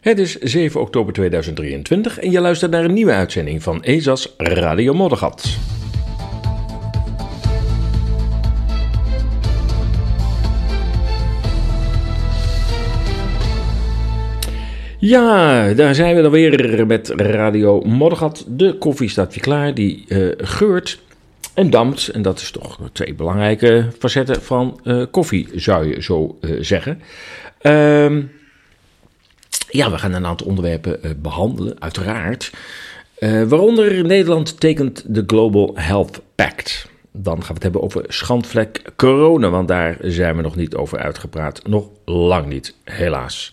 Het is 7 oktober 2023 en je luistert naar een nieuwe uitzending van ESA's Radio Moddergat. Ja, daar zijn we dan weer met Radio Moddergat. De koffie staat weer klaar, die uh, geurt en dampt. En dat is toch twee belangrijke facetten van uh, koffie, zou je zo uh, zeggen. Ehm ja, we gaan een aantal onderwerpen uh, behandelen, uiteraard. Uh, waaronder Nederland tekent de Global Health Pact. Dan gaan we het hebben over schandvlek corona, want daar zijn we nog niet over uitgepraat. Nog lang niet, helaas.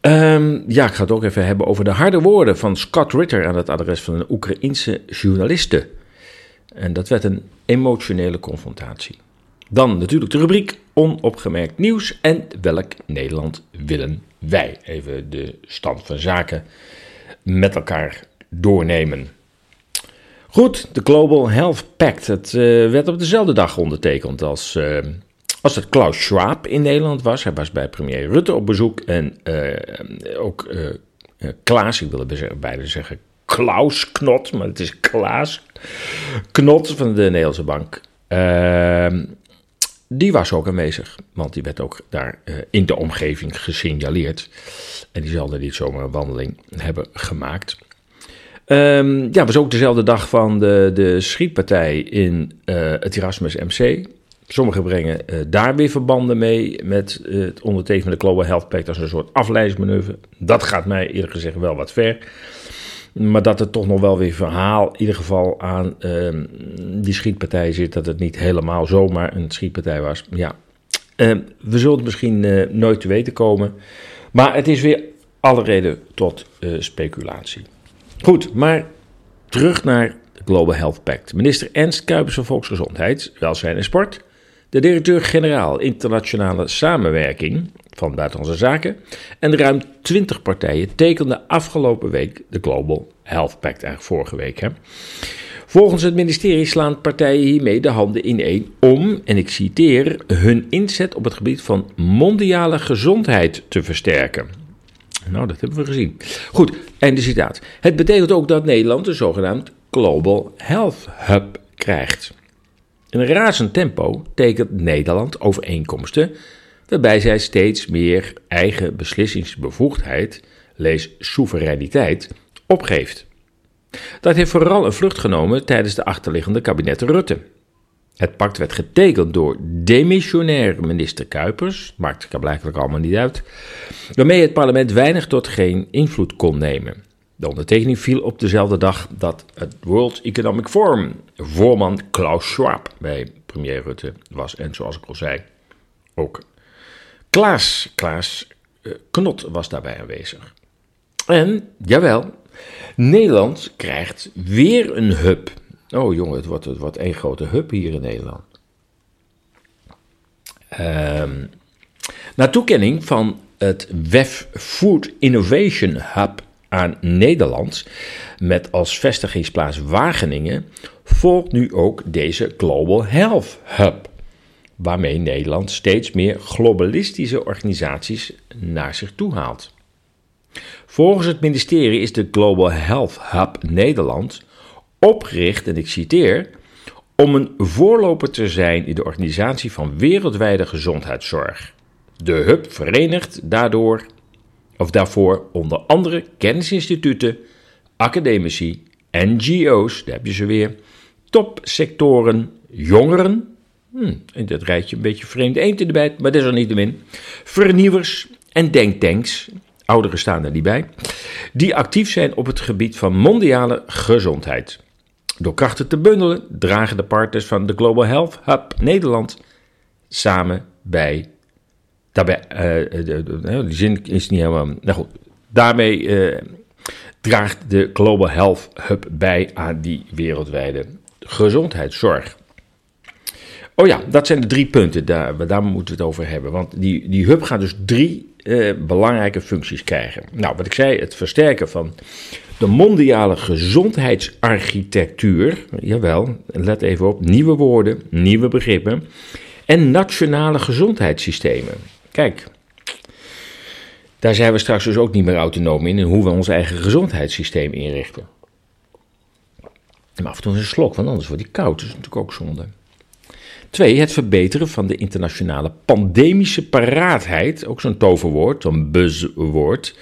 Um, ja, ik ga het ook even hebben over de harde woorden van Scott Ritter aan het adres van een Oekraïense journaliste. En dat werd een emotionele confrontatie. Dan natuurlijk de rubriek Onopgemerkt nieuws en welk Nederland willen wij. Even de stand van zaken met elkaar doornemen. Goed, de Global Health Pact. Het uh, werd op dezelfde dag ondertekend als, uh, als het Klaus Schwab in Nederland was. Hij was bij premier Rutte op bezoek. En uh, ook Klaas, ik wilde bijna zeggen Klaus Knot, maar het is Klaas Knot van de Nederlandse Bank. Die was ook aanwezig, want die werd ook daar uh, in de omgeving gesignaleerd. En die zal er niet zomaar een wandeling hebben gemaakt. Um, ja, was ook dezelfde dag van de, de schietpartij in uh, het Erasmus MC. Sommigen brengen uh, daar weer verbanden mee met het ondertekenen van de Global Health Pact als een soort afleidingsmanoeuvre. Dat gaat mij eerlijk gezegd wel wat ver. Maar dat er toch nog wel weer verhaal, in ieder geval aan uh, die schietpartij zit, dat het niet helemaal zomaar een schietpartij was. Ja, uh, we zullen het misschien uh, nooit te weten komen. Maar het is weer alle reden tot eh, speculatie. Goed, maar terug naar de Global Health Pact. Minister Ernst Kuipers van Volksgezondheid, Welzijn en Sport. De directeur-generaal internationale samenwerking van Buitenlandse Zaken en ruim 20 partijen tekenden afgelopen week de Global Health Pact, eigenlijk vorige week. Hè. Volgens het ministerie slaan partijen hiermee de handen ineen om, en ik citeer, hun inzet op het gebied van mondiale gezondheid te versterken. Nou, dat hebben we gezien. Goed, einde citaat. Het betekent ook dat Nederland een zogenaamd Global Health Hub krijgt. In een razend tempo tekent Nederland overeenkomsten waarbij zij steeds meer eigen beslissingsbevoegdheid, lees soevereiniteit, opgeeft. Dat heeft vooral een vlucht genomen tijdens de achterliggende kabinetten Rutte. Het pact werd getekend door demissionair minister Kuipers, maakt blijkbaar allemaal niet uit, waarmee het parlement weinig tot geen invloed kon nemen. De ondertekening viel op dezelfde dag dat het World Economic Forum voorman Klaus Schwab bij premier Rutte was en zoals ik al zei ook Klaas, Klaas uh, Knot was daarbij aanwezig. En, jawel, Nederland krijgt weer een hub. Oh jongen, het wordt, het één grote hub hier in Nederland. Na toekenning van het WEF Food Innovation Hub aan Nederland, met als vestigingsplaats Wageningen, volgt nu ook deze Global Health Hub waarmee Nederland steeds meer globalistische organisaties naar zich toe haalt. Volgens het ministerie is de Global Health Hub Nederland opgericht, en ik citeer, om een voorloper te zijn in de organisatie van wereldwijde gezondheidszorg. De hub verenigt daardoor, of daarvoor onder andere kennisinstituten, academici, NGO's, daar heb je ze weer, topsectoren, jongeren, Hmm, in dat rijtje een beetje vreemd eend in de bijt, maar dat is er niet min. Vernieuwers en denktanks, ouderen staan er niet bij, die actief zijn op het gebied van mondiale gezondheid. Door krachten te bundelen dragen de partners van de Global Health Hub Nederland samen bij. Daarbij, de, de, die zin is niet helemaal. Nou daarmee draagt de Global Health Hub bij aan die wereldwijde gezondheidszorg. Oh ja, dat zijn de drie punten, daar, daar moeten we het over hebben. Want die, die hub gaat dus drie eh, belangrijke functies krijgen. Nou, wat ik zei, het versterken van de mondiale gezondheidsarchitectuur. Jawel, let even op, nieuwe woorden, nieuwe begrippen. En nationale gezondheidssystemen. Kijk, Daar zijn we straks dus ook niet meer autonoom in, hoe we ons eigen gezondheidssysteem inrichten. Maar af en toe een slok, want anders wordt die koud. Dat is natuurlijk ook zonde. Twee, het verbeteren van de internationale pandemische paraatheid, ook zo'n toverwoord, zo'n buzzwoord.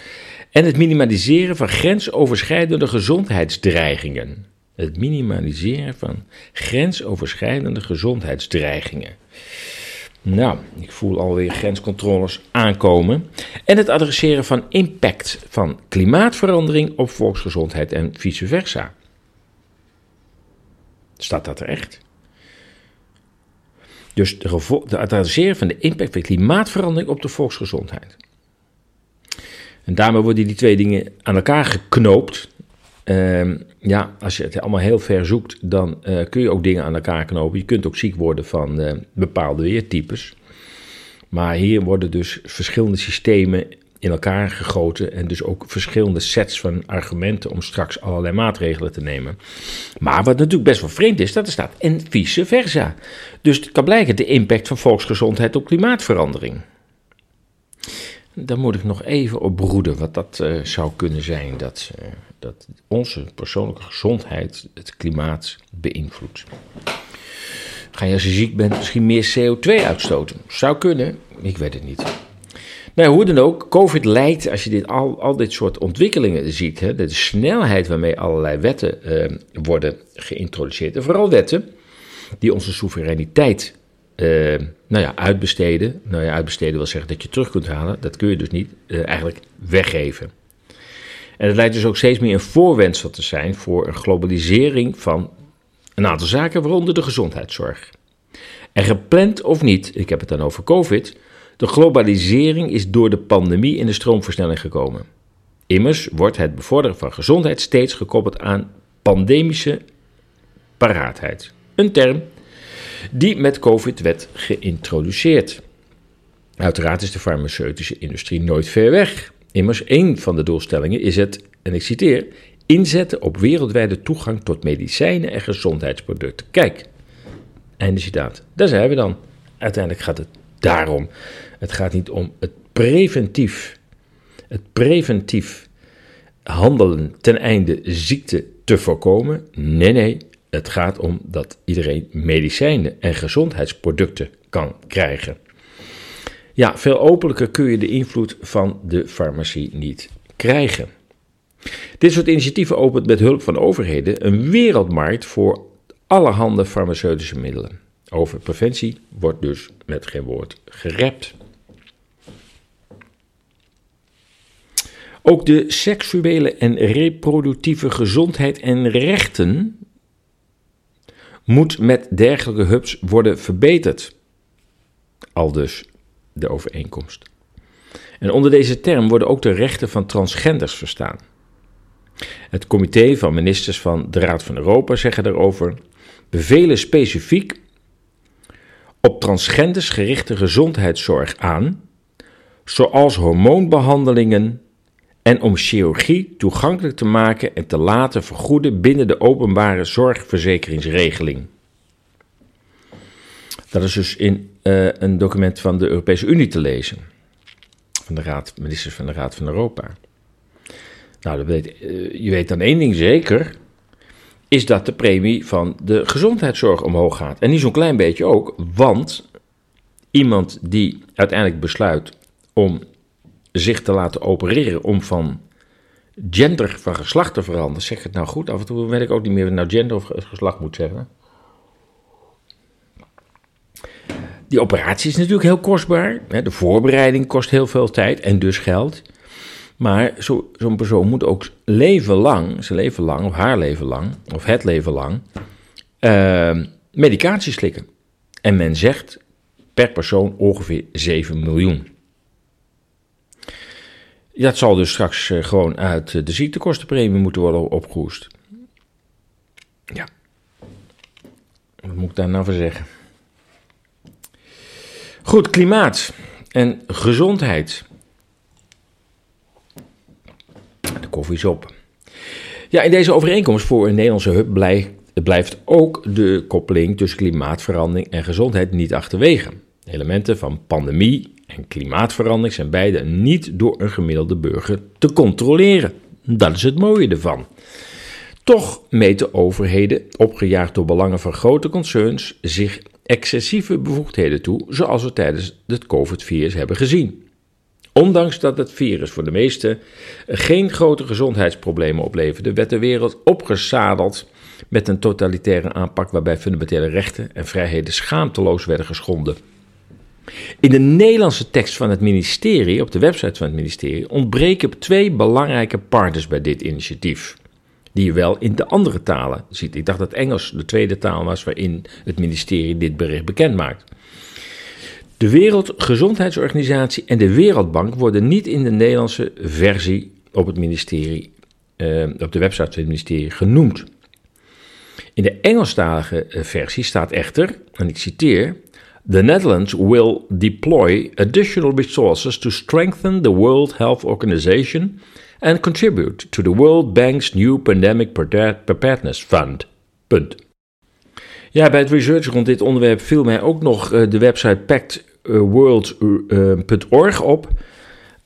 En het minimaliseren van grensoverschrijdende gezondheidsdreigingen. Het minimaliseren van grensoverschrijdende gezondheidsdreigingen. Nou, ik voel alweer grenscontroles aankomen. En het adresseren van impact van klimaatverandering op volksgezondheid en vice versa. Staat dat er echt? Dus de, de adresseren van de impact van klimaatverandering op de volksgezondheid. En daarmee worden die twee dingen aan elkaar geknoopt. Ehm, ja, als je het allemaal heel ver zoekt, dan uh, kun je ook dingen aan elkaar knopen. Je kunt ook ziek worden van uh, bepaalde weertypes. Maar hier worden dus verschillende systemen in elkaar gegoten en dus ook verschillende sets van argumenten om straks allerlei maatregelen te nemen. Maar wat natuurlijk best wel vreemd is, dat er staat en vice versa. Dus het kan blijken de impact van volksgezondheid op klimaatverandering. Daar moet ik nog even op broeden wat dat uh, zou kunnen zijn, dat, uh, dat onze persoonlijke gezondheid het klimaat beïnvloedt. Ga je als je ziek bent misschien meer CO2 uitstoten? Zou kunnen, ik weet het niet. Nou, hoe dan ook, COVID leidt, als je dit, al, al dit soort ontwikkelingen ziet, hè, de snelheid waarmee allerlei wetten uh, worden geïntroduceerd, en vooral wetten die onze soevereiniteit uh, nou ja, uitbesteden. Nou ja, uitbesteden wil zeggen dat je terug kunt halen, dat kun je dus niet uh, eigenlijk weggeven. En het lijkt dus ook steeds meer een voorwendsel te zijn voor een globalisering van een aantal zaken, waaronder de gezondheidszorg. En gepland of niet, ik heb het dan over COVID, de globalisering is door de pandemie in de stroomversnelling gekomen. Immers wordt het bevorderen van gezondheid steeds gekoppeld aan pandemische paraatheid. Een term die met COVID werd geïntroduceerd. Uiteraard is de farmaceutische industrie nooit ver weg. Immers, een van de doelstellingen is het, en ik citeer, inzetten op wereldwijde toegang tot medicijnen en gezondheidsproducten. Kijk, einde citaat. Daar zijn we dan. Uiteindelijk gaat het daarom. Het gaat niet om het preventief, het preventief handelen ten einde ziekte te voorkomen. Nee, nee, het gaat om dat iedereen medicijnen en gezondheidsproducten kan krijgen. Ja, veel openlijker kun je de invloed van de farmacie niet krijgen. Dit soort initiatieven opent met hulp van overheden een wereldmarkt voor allerhande farmaceutische middelen. Over preventie wordt dus met geen woord gerept. Ook de seksuele en reproductieve gezondheid en rechten moet met dergelijke hubs worden verbeterd. Al dus de overeenkomst. En onder deze term worden ook de rechten van transgenders verstaan. Het comité van ministers van de Raad van Europa zeggen daarover: bevelen specifiek op transgenders gerichte gezondheidszorg aan, zoals hormoonbehandelingen en om chirurgie toegankelijk te maken en te laten vergoeden binnen de openbare zorgverzekeringsregeling. Dat is dus in uh, een document van de Europese Unie te lezen, van de Raad, ministers van de Raad van Europa. Nou, weet, uh, je weet dan één ding zeker, is dat de premie van de gezondheidszorg omhoog gaat. En niet zo'n klein beetje ook, want iemand die uiteindelijk besluit om zich te laten opereren, om van gender, van geslacht te veranderen, zeg het nou goed, af en toe weet ik ook niet meer nou gender of geslacht moet zeggen. Die operatie is natuurlijk heel kostbaar. De voorbereiding kost heel veel tijd en dus geld. Maar zo'n persoon moet ook leven lang, zijn leven lang, of haar leven lang, of het leven lang, uh, medicatie slikken. En men zegt per persoon ongeveer 7 miljoen. Dat zal dus straks uh, gewoon uit de ziektekostenpremie moeten worden opgehoest. Ja. Wat moet ik daar nou voor zeggen? Goed, klimaat en gezondheid. De koffie is op. Ja, in deze overeenkomst voor een Nederlandse hub blijft, blijft ook de koppeling tussen klimaatverandering en gezondheid niet achterwege. Elementen van pandemie en klimaatverandering zijn beide niet door een gemiddelde burger te controleren. Dat is het mooie ervan. Toch meten overheden, opgejaagd door belangen van grote concerns, zich excessieve bevoegdheden toe, zoals we tijdens het COVID-virus hebben gezien. Ondanks dat het virus voor de meesten geen grote gezondheidsproblemen opleverde, werd de wereld opgezadeld met een totalitaire aanpak waarbij fundamentele rechten en vrijheden schaamteloos werden geschonden. In de Nederlandse tekst van het ministerie, op de website van het ministerie, ontbreken twee belangrijke partners bij dit initiatief. Die je wel in de andere talen ziet. Ik dacht dat Engels de tweede taal was waarin het ministerie dit bericht bekend maakt. De Wereldgezondheidsorganisatie en de Wereldbank worden niet in de Nederlandse versie op, het ministerie, eh, op de website van het ministerie genoemd. In de Engelstalige eh, versie staat echter, en ik citeer: The Netherlands will deploy additional resources to strengthen the World Health Organization and contribute to the World Bank's new Pandemic Preparedness Fund. Punt. Ja, bij het research rond dit onderwerp viel mij ook nog eh, de website pactworld.org op.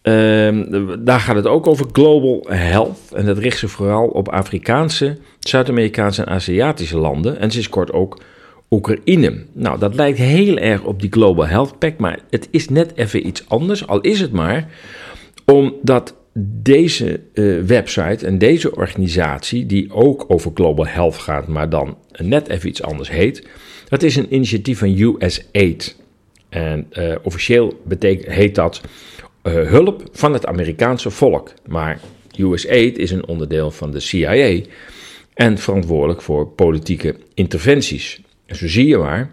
Ehm, daar gaat het ook over global health. En dat richt zich vooral op Afrikaanse, Zuid-Amerikaanse en Aziatische landen. En sinds kort ook Oekraïne. Nou, dat lijkt heel erg op die Global Health Pact, maar het is net even iets anders. Al is het maar omdat deze uh, website en deze organisatie, die ook over Global Health gaat, maar dan net even iets anders heet, dat is een initiatief van USAID. En uh, officieel betekent, heet dat uh, hulp van het Amerikaanse volk. Maar USAID is een onderdeel van de CIA en verantwoordelijk voor politieke interventies. En zo zie je maar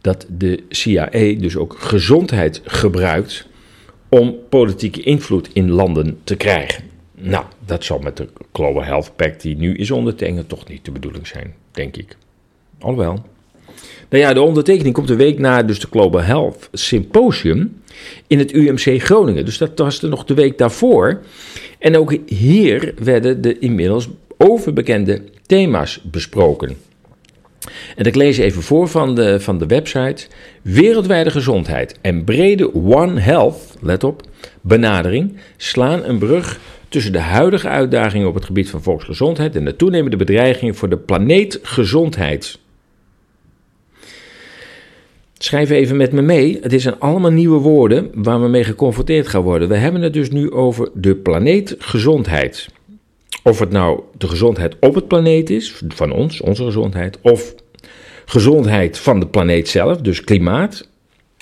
dat de CIA dus ook gezondheid gebruikt om politieke invloed in landen te krijgen. Nou, dat zal met de Global Health Pact die nu is ondertekend toch niet de bedoeling zijn, denk ik. Alhoewel. Nou ja, de ondertekening komt een week na dus de Global Health Symposium in het UMC Groningen. Dus dat was er nog de week daarvoor. En ook hier werden de inmiddels overbekende thema's besproken. En ik lees even voor van de, van de website. Wereldwijde gezondheid en brede One Health, let op, benadering slaan een brug tussen de huidige uitdagingen op het gebied van volksgezondheid en de toenemende bedreigingen voor de planeetgezondheid. Schrijf even met me mee. Het zijn allemaal nieuwe woorden waar we mee geconfronteerd gaan worden. We hebben het dus nu over de planeetgezondheid. Of het nou de gezondheid op het planeet is, van ons, onze gezondheid, of gezondheid van de planeet zelf, dus klimaat.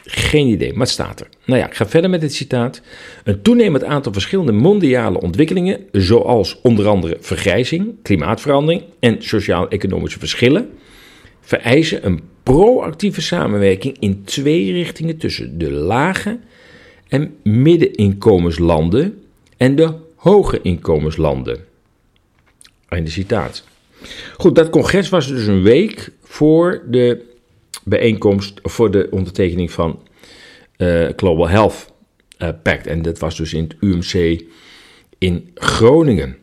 Geen idee, maar het staat er. Nou ja, ik ga verder met het citaat. Een toenemend aantal verschillende mondiale ontwikkelingen, zoals onder andere vergrijzing, klimaatverandering en sociaal-economische verschillen, vereisen een proactieve samenwerking in twee richtingen tussen de lage en middeninkomenslanden en de hoge inkomenslanden. Einde citaat. Goed, dat congres was dus een week voor de bijeenkomst, voor de ondertekening van uh, Global Health uh, Pact. En dat was dus in het UMC in Groningen.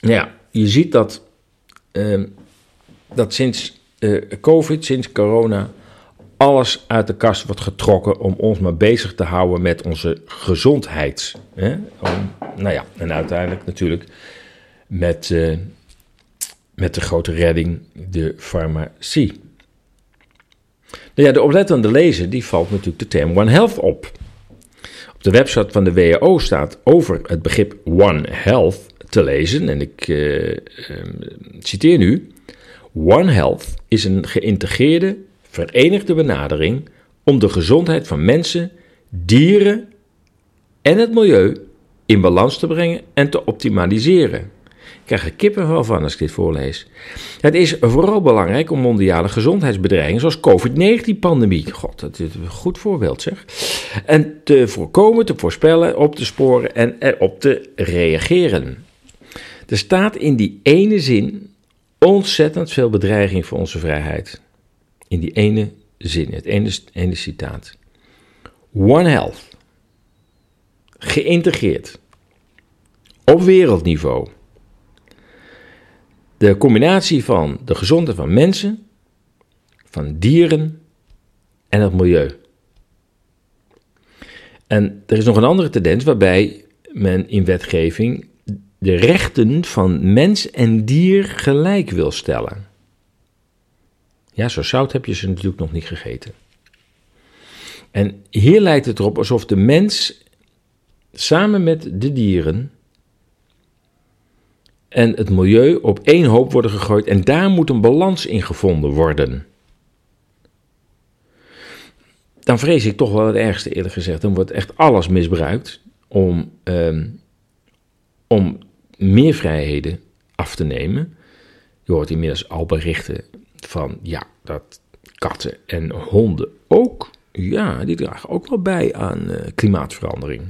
Nou ja, je ziet dat, uh, dat sinds uh, COVID, sinds corona, alles uit de kast wordt getrokken om ons maar bezig te houden met onze gezondheid. Hè? Om, nou ja, en uiteindelijk natuurlijk met, uh, met de grote redding, de farmacie. Nou ja, de oplettende lezer die valt natuurlijk de term One Health op. Op de website van de WHO staat over het begrip One Health te lezen, en ik uh, uh, citeer nu: One Health is een geïntegreerde, verenigde benadering om de gezondheid van mensen, dieren en het milieu in balans te brengen en te optimaliseren krijg er kippenvel van als ik dit voorlees. Het is vooral belangrijk om mondiale gezondheidsbedreigingen zoals COVID-19-pandemie, god, dat is een goed voorbeeld zeg, en te voorkomen, te voorspellen, op te sporen en erop te reageren. Er staat in die ene zin ontzettend veel bedreiging voor onze vrijheid. In die ene zin, het ene, ene citaat. One Health. Geïntegreerd. Op wereldniveau de combinatie van de gezondheid van mensen, van dieren en het milieu. En er is nog een andere tendens waarbij men in wetgeving de rechten van mens en dier gelijk wil stellen. Ja, zo zout heb je ze natuurlijk nog niet gegeten. En hier lijkt het erop alsof de mens samen met de dieren en het milieu op één hoop worden gegooid en daar moet een balans in gevonden worden. Dan vrees ik toch wel het ergste eerlijk gezegd. Dan wordt echt alles misbruikt om, ehm, om meer vrijheden af te nemen. Je hoort inmiddels al berichten van ja, dat katten en honden ook, ja, die dragen ook wel bij aan uh, klimaatverandering.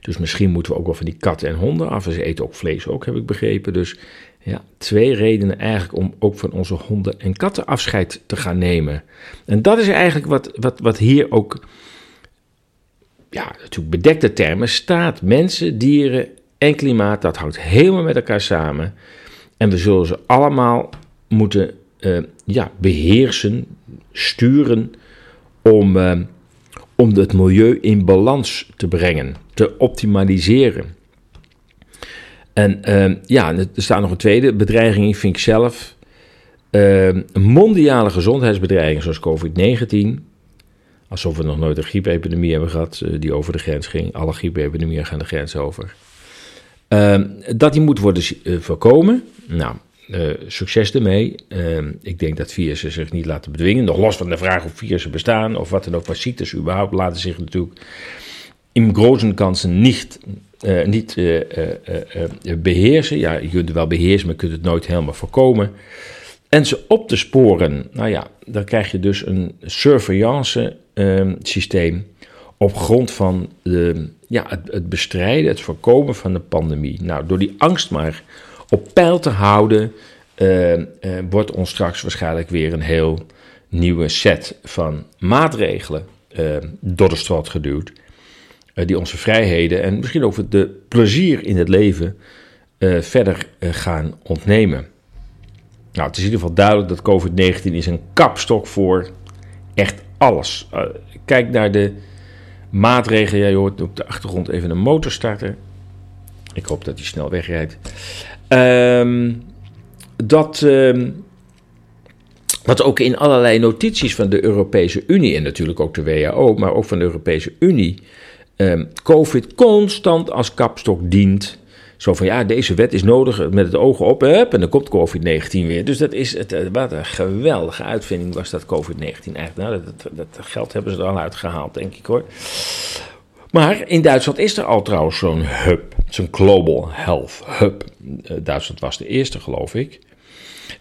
Dus misschien moeten we ook wel van die katten en honden af. ze eten ook vlees ook, heb ik begrepen. Dus ja, twee redenen eigenlijk om ook van onze honden en katten afscheid te gaan nemen. En dat is eigenlijk wat, wat, wat hier ook, ja, natuurlijk bedekte termen staat. Mensen, dieren en klimaat, dat houdt helemaal met elkaar samen. En we zullen ze allemaal moeten uh, ja, beheersen, sturen om, uh, om het milieu in balans te brengen, te optimaliseren. En uh, ja, er staat nog een tweede bedreiging, vind ik zelf. mondiale gezondheidsbedreiging zoals COVID-19. Alsof we nog nooit een griepepidemie hebben gehad die over de grens ging. Alle griepepidemieën gaan de grens over. Ehm, dat die moet worden voorkomen. Nou, uh, succes ermee. Uh, ik denk dat virussen zich niet laten bedwingen. Nog los van de vraag of virussen bestaan of wat dan ook, maar ziektes überhaupt laten zich natuurlijk in grote kansen niet, uh, niet beheersen. Ja, je kunt het wel beheersen, maar je kunt het nooit helemaal voorkomen. En ze op te sporen, nou ja, dan krijg je dus een surveillance ehm, systeem op grond van de, ja, het, bestrijden, het voorkomen van de pandemie. Nou, door die angst maar op peil te houden, uh, uh, wordt ons straks waarschijnlijk weer een heel nieuwe set van maatregelen uh, door de straat geduwd. die onze vrijheden en misschien ook de plezier in het leven verder gaan ontnemen. Nou, het is in ieder geval duidelijk dat COVID-19 is een kapstok voor echt alles. kijk naar de maatregelen. Ja, je hoort op de achtergrond even een motor starten. Ik hoop dat hij snel wegrijdt. Um, dat, um, wat ook in allerlei notities van de Europese Unie en natuurlijk ook de WHO, maar ook van de Europese Unie, um, COVID constant als kapstok dient. Zo van ja, deze wet is nodig met het oog op, hup, en dan komt COVID-19 weer. Dus dat is het, eh, wat een geweldige uitvinding was dat COVID-19 eigenlijk. Nou, dat, dat, dat, geld hebben ze er al uitgehaald, denk ik hoor. Maar in Duitsland is er al trouwens zo'n hub, zo'n Global Health Hub. Eh, Duitsland was de eerste, geloof ik.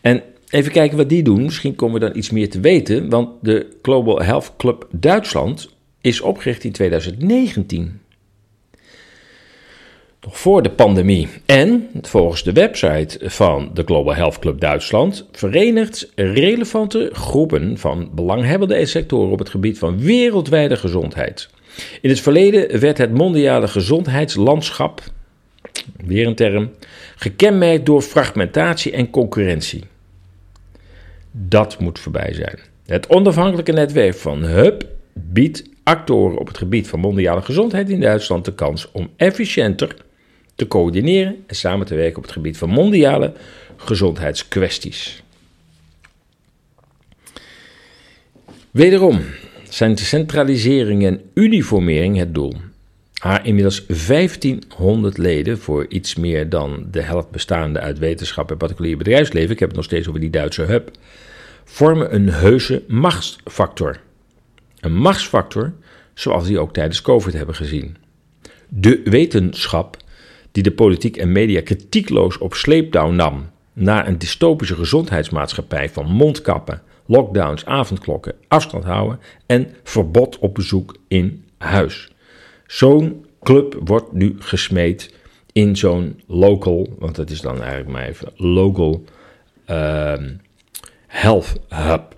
En even kijken wat die doen. Misschien komen we dan iets meer te weten. Want de Global Health Club Duitsland is opgericht in 2019. Voor de pandemie. En volgens de website van de Global Health Club Duitsland verenigt relevante groepen van belanghebbende sectoren op het gebied van wereldwijde gezondheid. In het verleden werd het mondiale gezondheidslandschap, weer een term, gekenmerkt door fragmentatie en concurrentie. Dat moet voorbij zijn. Het onafhankelijke netwerk van HUB biedt actoren op het gebied van mondiale gezondheid in Duitsland de kans om efficiënter te coördineren en samen te werken op het gebied van mondiale gezondheidskwesties. Wederom, zijn centralisering en uniformering het doel. Haar inmiddels 1500 leden, voor iets meer dan de helft bestaande uit wetenschap en particulier bedrijfsleven, ik heb het nog steeds over die Duitse hub, vormen een heuse machtsfactor. Een machtsfactor zoals die ook tijdens COVID hebben gezien. De wetenschap die de politiek en media kritiekloos op sleepdown nam naar een dystopische gezondheidsmaatschappij van mondkappen, lockdowns, avondklokken, afstand houden en verbod op bezoek in huis. Zo'n club wordt nu gesmeed in zo'n local, want dat is dan eigenlijk maar even local uh, health hub.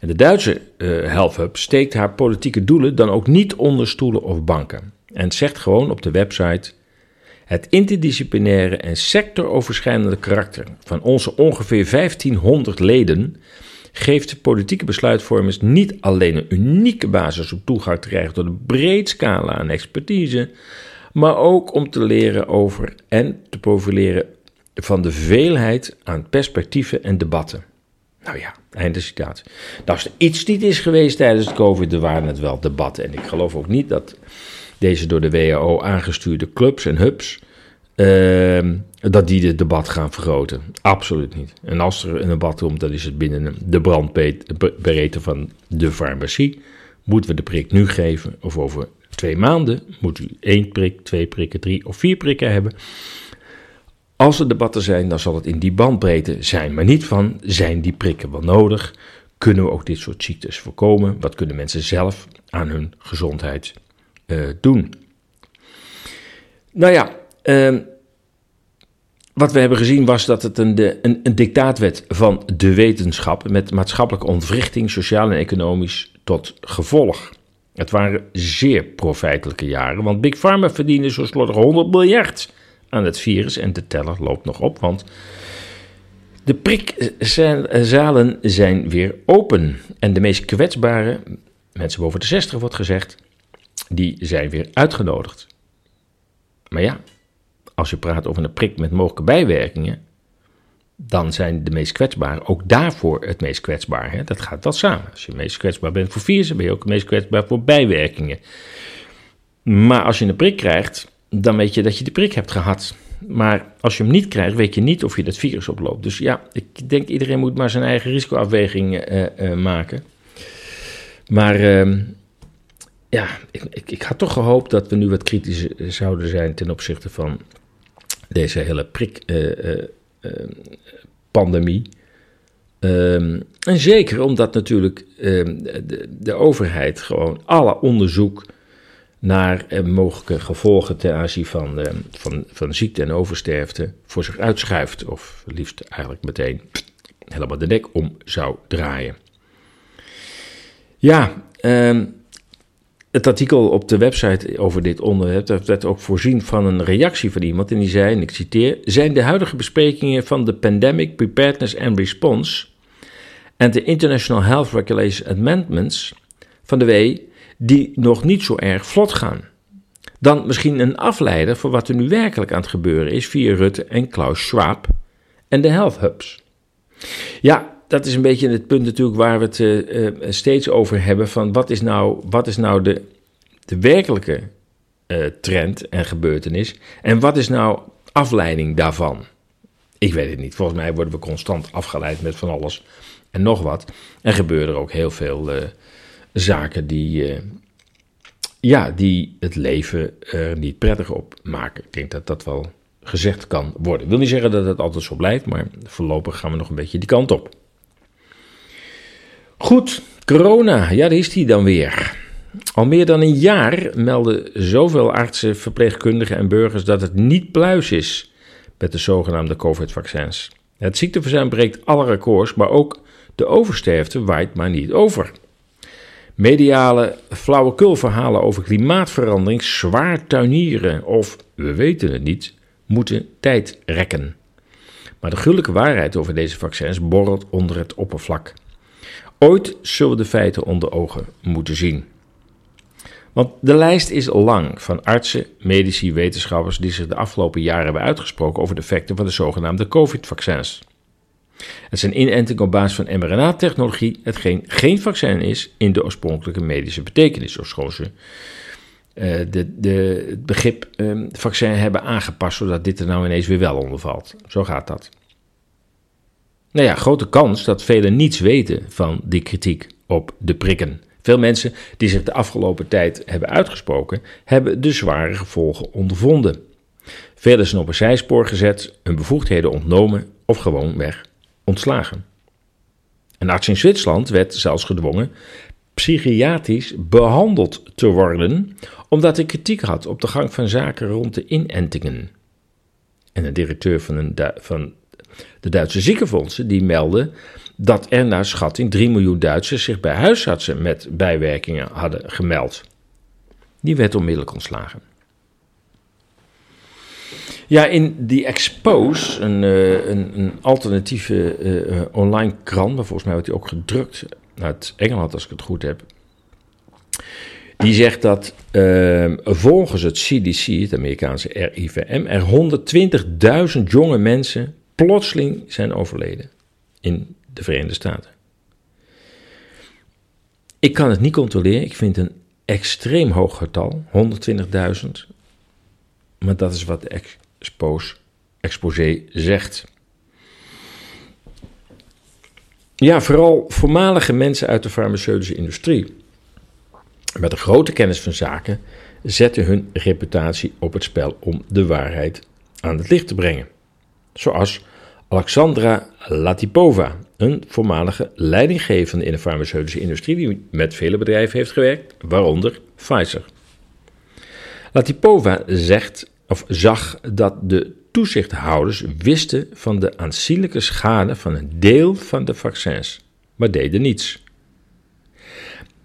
En de Duitse uh, health hub steekt haar politieke doelen dan ook niet onder stoelen of banken. En zegt gewoon op de website: het interdisciplinaire en sectoroverschrijdende karakter van onze ongeveer 1500 leden geeft politieke besluitvormers niet alleen een unieke basis om toegang te krijgen tot een breed scala aan expertise, maar ook om te leren over en te profileren van de veelheid aan perspectieven en debatten. Nou ja, einde citaat. Als er iets niet is geweest tijdens het COVID, dan waren het wel debatten. En ik geloof ook niet dat deze door de WHO aangestuurde clubs en hubs, uh, dat die het debat gaan vergroten. Absoluut niet. En als er een debat komt, dan is het binnen de brandbereidte van de farmacie. Moeten we de prik nu geven of over twee maanden? Moet u één prik, twee prikken, drie of vier prikken hebben? Als er debatten zijn, dan zal het in die bandbreedte zijn, maar niet van zijn die prikken wel nodig? Kunnen we ook dit soort ziektes voorkomen? Wat kunnen mensen zelf aan hun gezondheid uh, doen? Nou ja, uh, wat we hebben gezien was dat het een, een, een dictaat werd van de wetenschap met maatschappelijke ontwrichting, sociaal en economisch tot gevolg. Het waren zeer profijtelijke jaren, want Big Pharma verdiende zo slordig 100 miljard aan het virus en de teller loopt nog op, want de prikzalen zijn weer open. En de meest kwetsbare, mensen boven de 60 wordt gezegd, die zijn weer uitgenodigd. Maar ja, als je praat over een prik met mogelijke bijwerkingen, dan zijn de meest kwetsbaren ook daarvoor het meest kwetsbaar. Hè? Dat gaat wel samen. Als je het meest kwetsbaar bent voor virussen, ben je ook het meest kwetsbaar voor bijwerkingen. Maar als je een prik krijgt, dan weet je dat je de prik hebt gehad. Maar als je hem niet krijgt, weet je niet of je dat virus oploopt. Dus ja, ik denk iedereen moet maar zijn eigen risicoafweging uh, maken. Maar uh, ja, ik, ik, ik, had toch gehoopt dat we nu wat kritischer zouden zijn ten opzichte van deze hele prikpandemie. Um, en zeker omdat natuurlijk um, de, de, overheid gewoon alle onderzoek naar mogelijke gevolgen ten aanzien van, van, van ziekte en oversterfte voor zich uitschuift. Of liefst eigenlijk meteen helemaal de nek om zou draaien. Ja, um, het artikel op de website over dit onderwerp werd ook voorzien van een reactie van iemand. En die zei, en ik citeer: Zijn de huidige besprekingen van de Pandemic Preparedness and Response en de International Health Regulation Amendments van de W die nog niet zo erg vlot gaan? Dan misschien een afleider voor wat er nu werkelijk aan het gebeuren is via Rutte en Klaus Schwab en de Health Hubs. Ja, dat is een beetje het punt natuurlijk waar we het uh, steeds over hebben: van wat is nou, wat is nou de, de werkelijke uh, trend en gebeurtenis en wat is nou afleiding daarvan? Ik weet het niet. Volgens mij worden we constant afgeleid met van alles en nog wat. En gebeuren er ook heel veel zaken die, ja, die het leven er niet prettig op maken. Ik denk dat dat wel gezegd kan worden. Ik wil niet zeggen dat het altijd zo blijft, maar voorlopig gaan we nog een beetje die kant op. Goed, corona, ja, daar is die dan weer. Al meer dan een jaar melden zoveel artsen, verpleegkundigen en burgers dat het niet pluis is met de zogenaamde COVID-vaccins. Het ziekteverzuim breekt alle records, maar ook de oversterfte waait maar niet over. Mediale flauwekulverhalen over klimaatverandering zwaar tuinieren of, we weten het niet, moeten tijd rekken. Maar de gruwelijke waarheid over deze vaccins borrelt onder het oppervlak. Ooit zullen we de feiten onder ogen moeten zien. Want de lijst is lang van artsen, medici, wetenschappers die zich de afgelopen jaren hebben uitgesproken over de effecten van de zogenaamde COVID-vaccins. Het zijn inentingen op basis van mRNA-technologie, hetgeen geen vaccin is in de oorspronkelijke medische betekenis, zoals ze de, het begrip um, vaccin hebben aangepast, zodat dit er nou ineens weer wel onder valt. Zo gaat dat. Nou ja, grote kans dat velen niets weten van die kritiek op de prikken. Veel mensen die zich de afgelopen tijd hebben uitgesproken, hebben de zware gevolgen ondervonden. Velen zijn op een zijspoor gezet, hun bevoegdheden ontnomen of gewoon weg ontslagen. Een arts in Zwitserland werd zelfs gedwongen psychiatrisch behandeld te worden, omdat hij kritiek had op de gang van zaken rond de inentingen. En een directeur van, een van de Duitse ziekenfondsen die meldde dat er naar schatting 3 miljoen Duitsers zich bij huisartsen met bijwerkingen hadden gemeld. Die werd onmiddellijk ontslagen. Ja, in die Expose, een, uh, een, een alternatieve uh, online krant, maar volgens mij wordt die ook gedrukt uit Engeland, als ik het goed heb. Die zegt dat volgens het CDC, het Amerikaanse RIVM, er 120.000 jonge mensen plotseling zijn overleden in de Verenigde Staten. Ik kan het niet controleren, ik vind een extreem hoog getal, 120.000. Maar dat is wat de exposé zegt. Ja, vooral voormalige mensen uit de farmaceutische industrie met een grote kennis van zaken zetten hun reputatie op het spel om de waarheid aan het licht te brengen. Zoals Alexandra Latipova, een voormalige leidinggevende in de farmaceutische industrie die met vele bedrijven heeft gewerkt, waaronder Pfizer. Latipova zegt, of zag dat de toezichthouders wisten van de aanzienlijke schade van een deel van de vaccins, maar deden niets.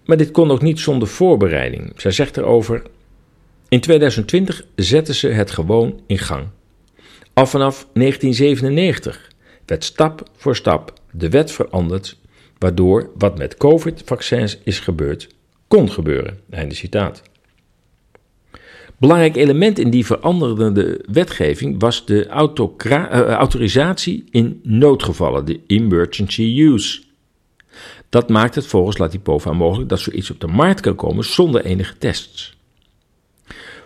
Maar dit kon ook niet zonder voorbereiding. Zij zegt erover: In 2020 zetten ze het gewoon in gang. Al vanaf 1997 werd stap voor stap de wet veranderd, waardoor wat met COVID-vaccins is gebeurd, kon gebeuren. Einde citaat. Belangrijk element in die veranderende wetgeving was de uh, autorisatie in noodgevallen, de emergency use. Dat maakt het volgens Latipova mogelijk dat zoiets op de markt kan komen zonder enige tests.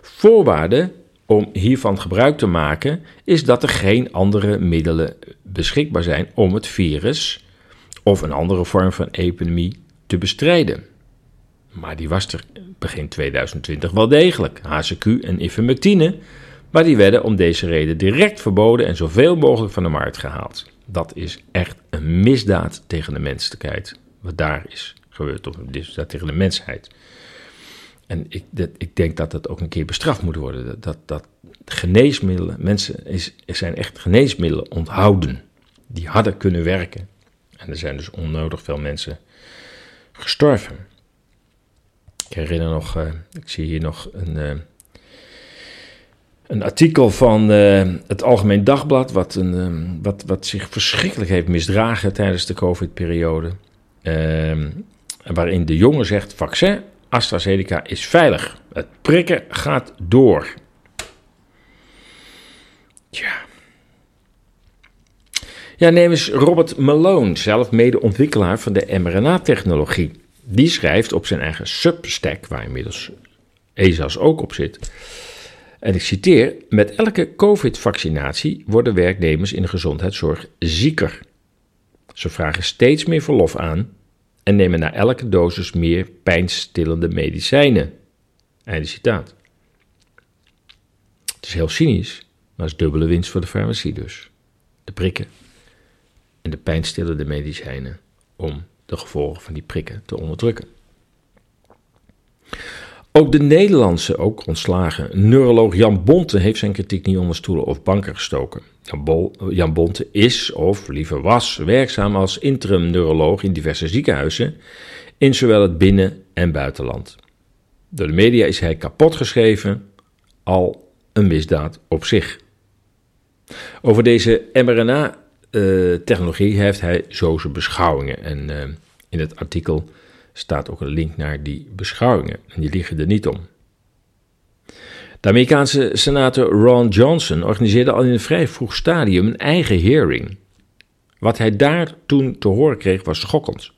Voorwaarde om hiervan gebruik te maken is dat er geen andere middelen beschikbaar zijn om het virus of een andere vorm van epidemie te bestrijden. Maar die was er begin 2020 wel degelijk, HCQ en ivermectine, maar die werden om deze reden direct verboden en zoveel mogelijk van de markt gehaald. Dat is echt een misdaad tegen de menselijkheid wat daar is gebeurd, of dus dat tegen de mensheid. En ik, dat, ik denk dat dat ook een keer bestraft moet worden. Dat, dat, geneesmiddelen, mensen is, zijn echt geneesmiddelen onthouden. Die hadden kunnen werken. En er zijn dus onnodig veel mensen gestorven. Ik herinner nog, uh, ik zie hier nog een, uh, een artikel van uh, het Algemeen Dagblad, wat, een, wat, wat zich verschrikkelijk heeft misdragen tijdens de COVID-periode. Uh, waarin de jongen zegt: vaccin AstraZeneca is veilig. Het prikken gaat door. Tja. Ja, neem eens Robert Malone, zelf medeontwikkelaar van de mRNA-technologie. Die schrijft op zijn eigen Substack, waar inmiddels ESAS ook op zit. En ik citeer: Met elke COVID-vaccinatie worden werknemers in de gezondheidszorg zieker. Ze vragen steeds meer verlof aan en nemen na elke dosis meer pijnstillende medicijnen. Einde citaat. Het is heel cynisch, maar het is dubbele winst voor de farmacie dus. De prikken en de pijnstillende medicijnen om de gevolgen van die prikken te onderdrukken. Ook de Nederlandse, ook ontslagen, neuroloog Jan Bonte heeft zijn kritiek niet onder stoelen of banken gestoken. Jan Bonte is, of liever was, werkzaam als interim neuroloog in diverse ziekenhuizen in zowel het binnen- en buitenland. Door de media is hij kapotgeschreven, al een misdaad op zich. Over deze mRNA-technologie heeft hij zo zijn beschouwingen. En uh, in het artikel staat ook een link naar die beschouwingen. En die liggen er niet om. De Amerikaanse senator Ron Johnson organiseerde al in een vrij vroeg stadium een eigen hearing. Wat hij daar toen te horen kreeg was schokkend.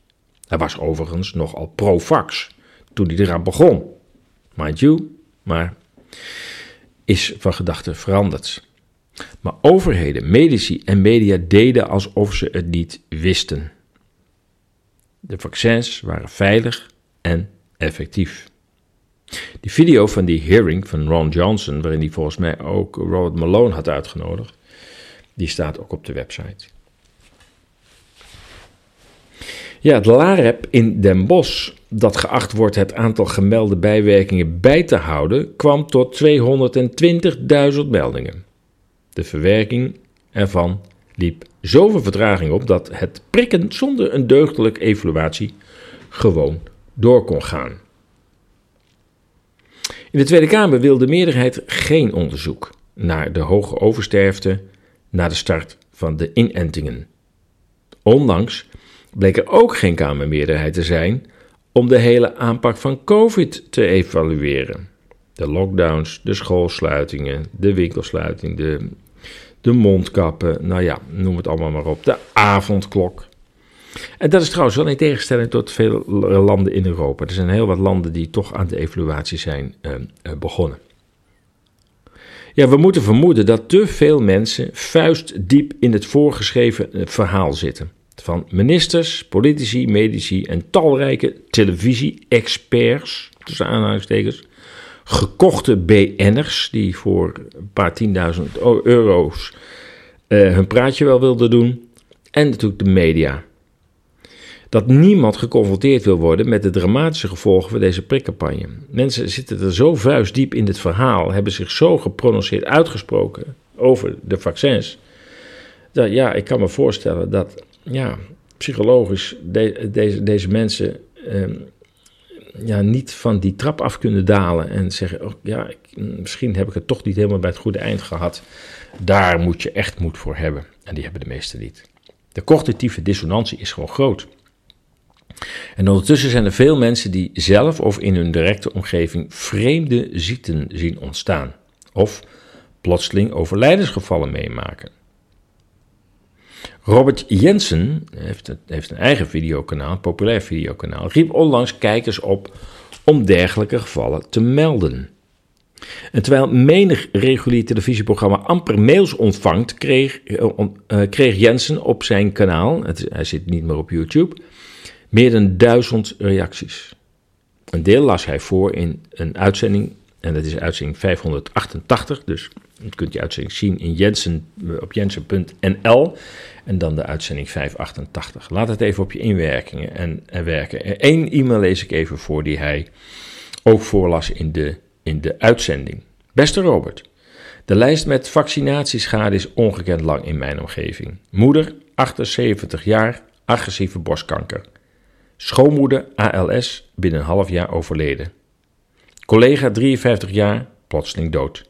Hij was overigens nogal pro-vax toen hij eraan begon. Mind you, maar is van gedachten veranderd. Maar overheden, medici en media deden alsof ze het niet wisten. De vaccins waren veilig en effectief. Die video van die hearing van Ron Johnson, waarin hij volgens mij ook Robert Malone had uitgenodigd, die staat ook op de website. Ja, het LAREP in Den Bosch, dat geacht wordt het aantal gemelde bijwerkingen bij te houden, kwam tot 220.000 meldingen. De verwerking ervan liep zoveel vertraging op dat het prikken zonder een deugdelijke evaluatie gewoon door kon gaan. In de Tweede Kamer wil de meerderheid geen onderzoek. naar de hoge oversterfte na de start van de inentingen. Ondanks bleek er ook geen Kamermeerderheid te zijn om de hele aanpak van COVID te evalueren. De lockdowns, de schoolsluitingen, de winkelsluiting, de, de mondkappen, nou ja, noem het allemaal maar op, de avondklok. En dat is trouwens wel in tegenstelling tot veel landen in Europa. Er zijn heel wat landen die toch aan de evaluatie zijn uh, begonnen. Ja, we moeten vermoeden dat te veel mensen vuistdiep in het voorgeschreven eh, verhaal zitten. Van ministers, politici, medici en talrijke televisie-experts, tussen aanhalingstekens, gekochte BN'ers die voor een paar tienduizend euro's hun praatje wel wilden doen, en natuurlijk de media dat niemand geconfronteerd wil worden met de dramatische gevolgen van deze prikcampagne. Mensen zitten er zo vuistdiep in dit verhaal, hebben zich zo geprononceerd uitgesproken over de vaccins. Dat ja, ik kan me voorstellen dat ja, psychologisch deze, deze mensen ehm, ja, niet van die trap af kunnen dalen en zeggen: oh, ja, ik, misschien heb ik het toch niet helemaal bij het goede eind gehad. Daar moet je echt moed voor hebben. En die hebben de meesten niet. De cognitieve dissonantie is gewoon groot. En ondertussen zijn er veel mensen die zelf of in hun directe omgeving vreemde ziekten zien ontstaan. Of plotseling overlijdensgevallen meemaken. Robert Jensen heeft, heeft een eigen videokanaal, een populair videokanaal, riep onlangs kijkers op om dergelijke gevallen te melden. En terwijl menig regulier televisieprogramma amper mails ontvangt, kreeg, uh, kreeg Jensen op zijn kanaal, hij zit niet meer op YouTube, meer dan duizend reacties. Een deel las hij voor in een uitzending, en dat is uitzending 588, dus je kunt die uitzending zien in Jensen, op jensen.nl en dan de uitzending 588. Laat het even op je inwerkingen en, en werken. Eén e-mail lees ik even voor die hij ook voorlas in de, in de uitzending. Beste Robert, de lijst met vaccinatieschade is ongekend lang in mijn omgeving. Moeder, 78 jaar, agressieve borstkanker. Schoonmoeder ALS binnen een half jaar overleden. Collega 53 jaar, plotseling dood.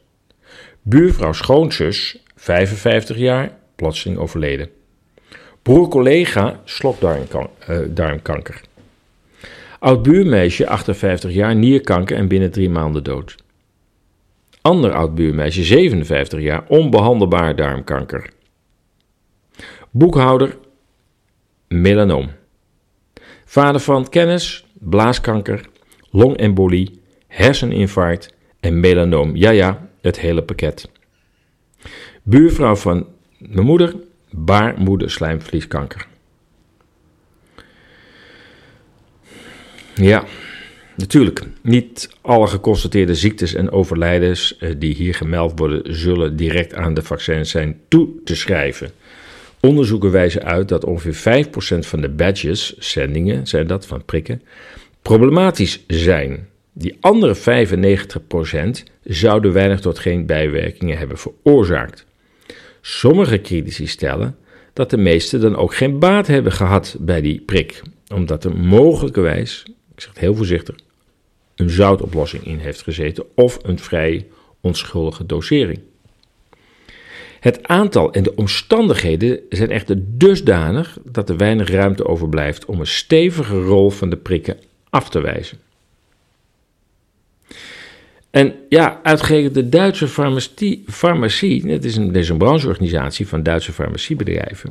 Buurvrouw schoonzus 55 jaar, plotseling overleden. Broer collega slokdarmkanker. Oud buurmeisje 58 jaar, nierkanker en binnen drie maanden dood. Ander oud buurmeisje 57 jaar, onbehandelbaar darmkanker. Boekhouder, melanoom. Vader van kennis, blaaskanker, longembolie, herseninfarct en melanoom. Ja, ja, het hele pakket. Buurvrouw van mijn moeder, baarmoederslijmvlieskanker. Ja, natuurlijk. Niet alle geconstateerde ziektes en overlijdens eh, die hier gemeld worden, zullen direct aan de vaccins zijn toe te schrijven. Onderzoeken wijzen uit dat ongeveer 5% van de badges, zendingen zijn dat van prikken, problematisch zijn. Die andere 95% zouden weinig tot geen bijwerkingen hebben veroorzaakt. Sommige critici stellen dat de meesten dan ook geen baat hebben gehad bij die prik, omdat er mogelijkerwijs, ik zeg het heel voorzichtig, een zoutoplossing in heeft gezeten of een vrij onschuldige dosering. Het aantal en de omstandigheden zijn echter dusdanig dat er weinig ruimte overblijft om een stevige rol van de prikken af te wijzen. En ja, uitgerekend de Duitse farmacie, farmacie het is een, dit is een brancheorganisatie van Duitse farmaciebedrijven.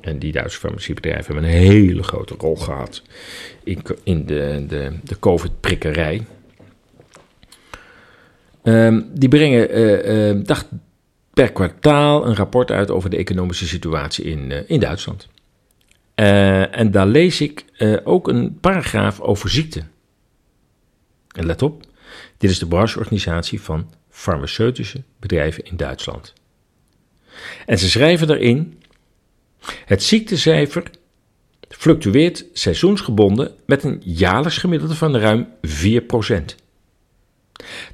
En die Duitse farmaciebedrijven hebben een hele grote rol gehad in, in de, de, de COVID-prikkerij. Um, die brengen, uh, uh, dacht per kwartaal een rapport uit over de economische situatie in, uh, in Duitsland. Uh, en daar lees ik uh, ook een paragraaf over ziekte. En let op, dit is de brancheorganisatie van farmaceutische bedrijven in Duitsland. En ze schrijven daarin: het ziektecijfer fluctueert seizoensgebonden met een jaarlijks gemiddelde van ruim 4%.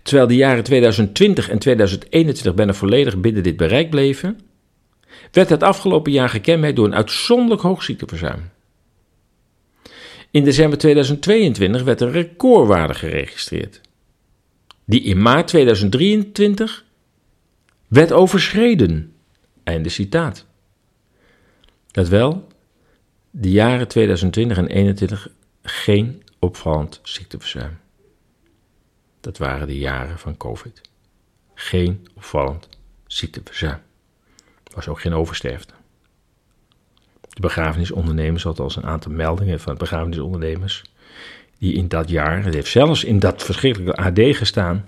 Terwijl de jaren 2020 en 2021 bijna volledig binnen dit bereik bleven, werd het afgelopen jaar gekenmerkt door een uitzonderlijk hoog ziekteverzuim. In december 2022 werd een recordwaarde geregistreerd, die in maart 2023 werd overschreden. Einde citaat. Dat wel, de jaren 2020 en 2021 geen opvallend ziekteverzuim. Dat waren de jaren van COVID. Geen opvallend ziekteverzuim. Er was ook geen oversterfte. De begrafenisondernemers had als een aantal meldingen van begrafenisondernemers die in dat jaar, het heeft zelfs in dat verschrikkelijke AD gestaan,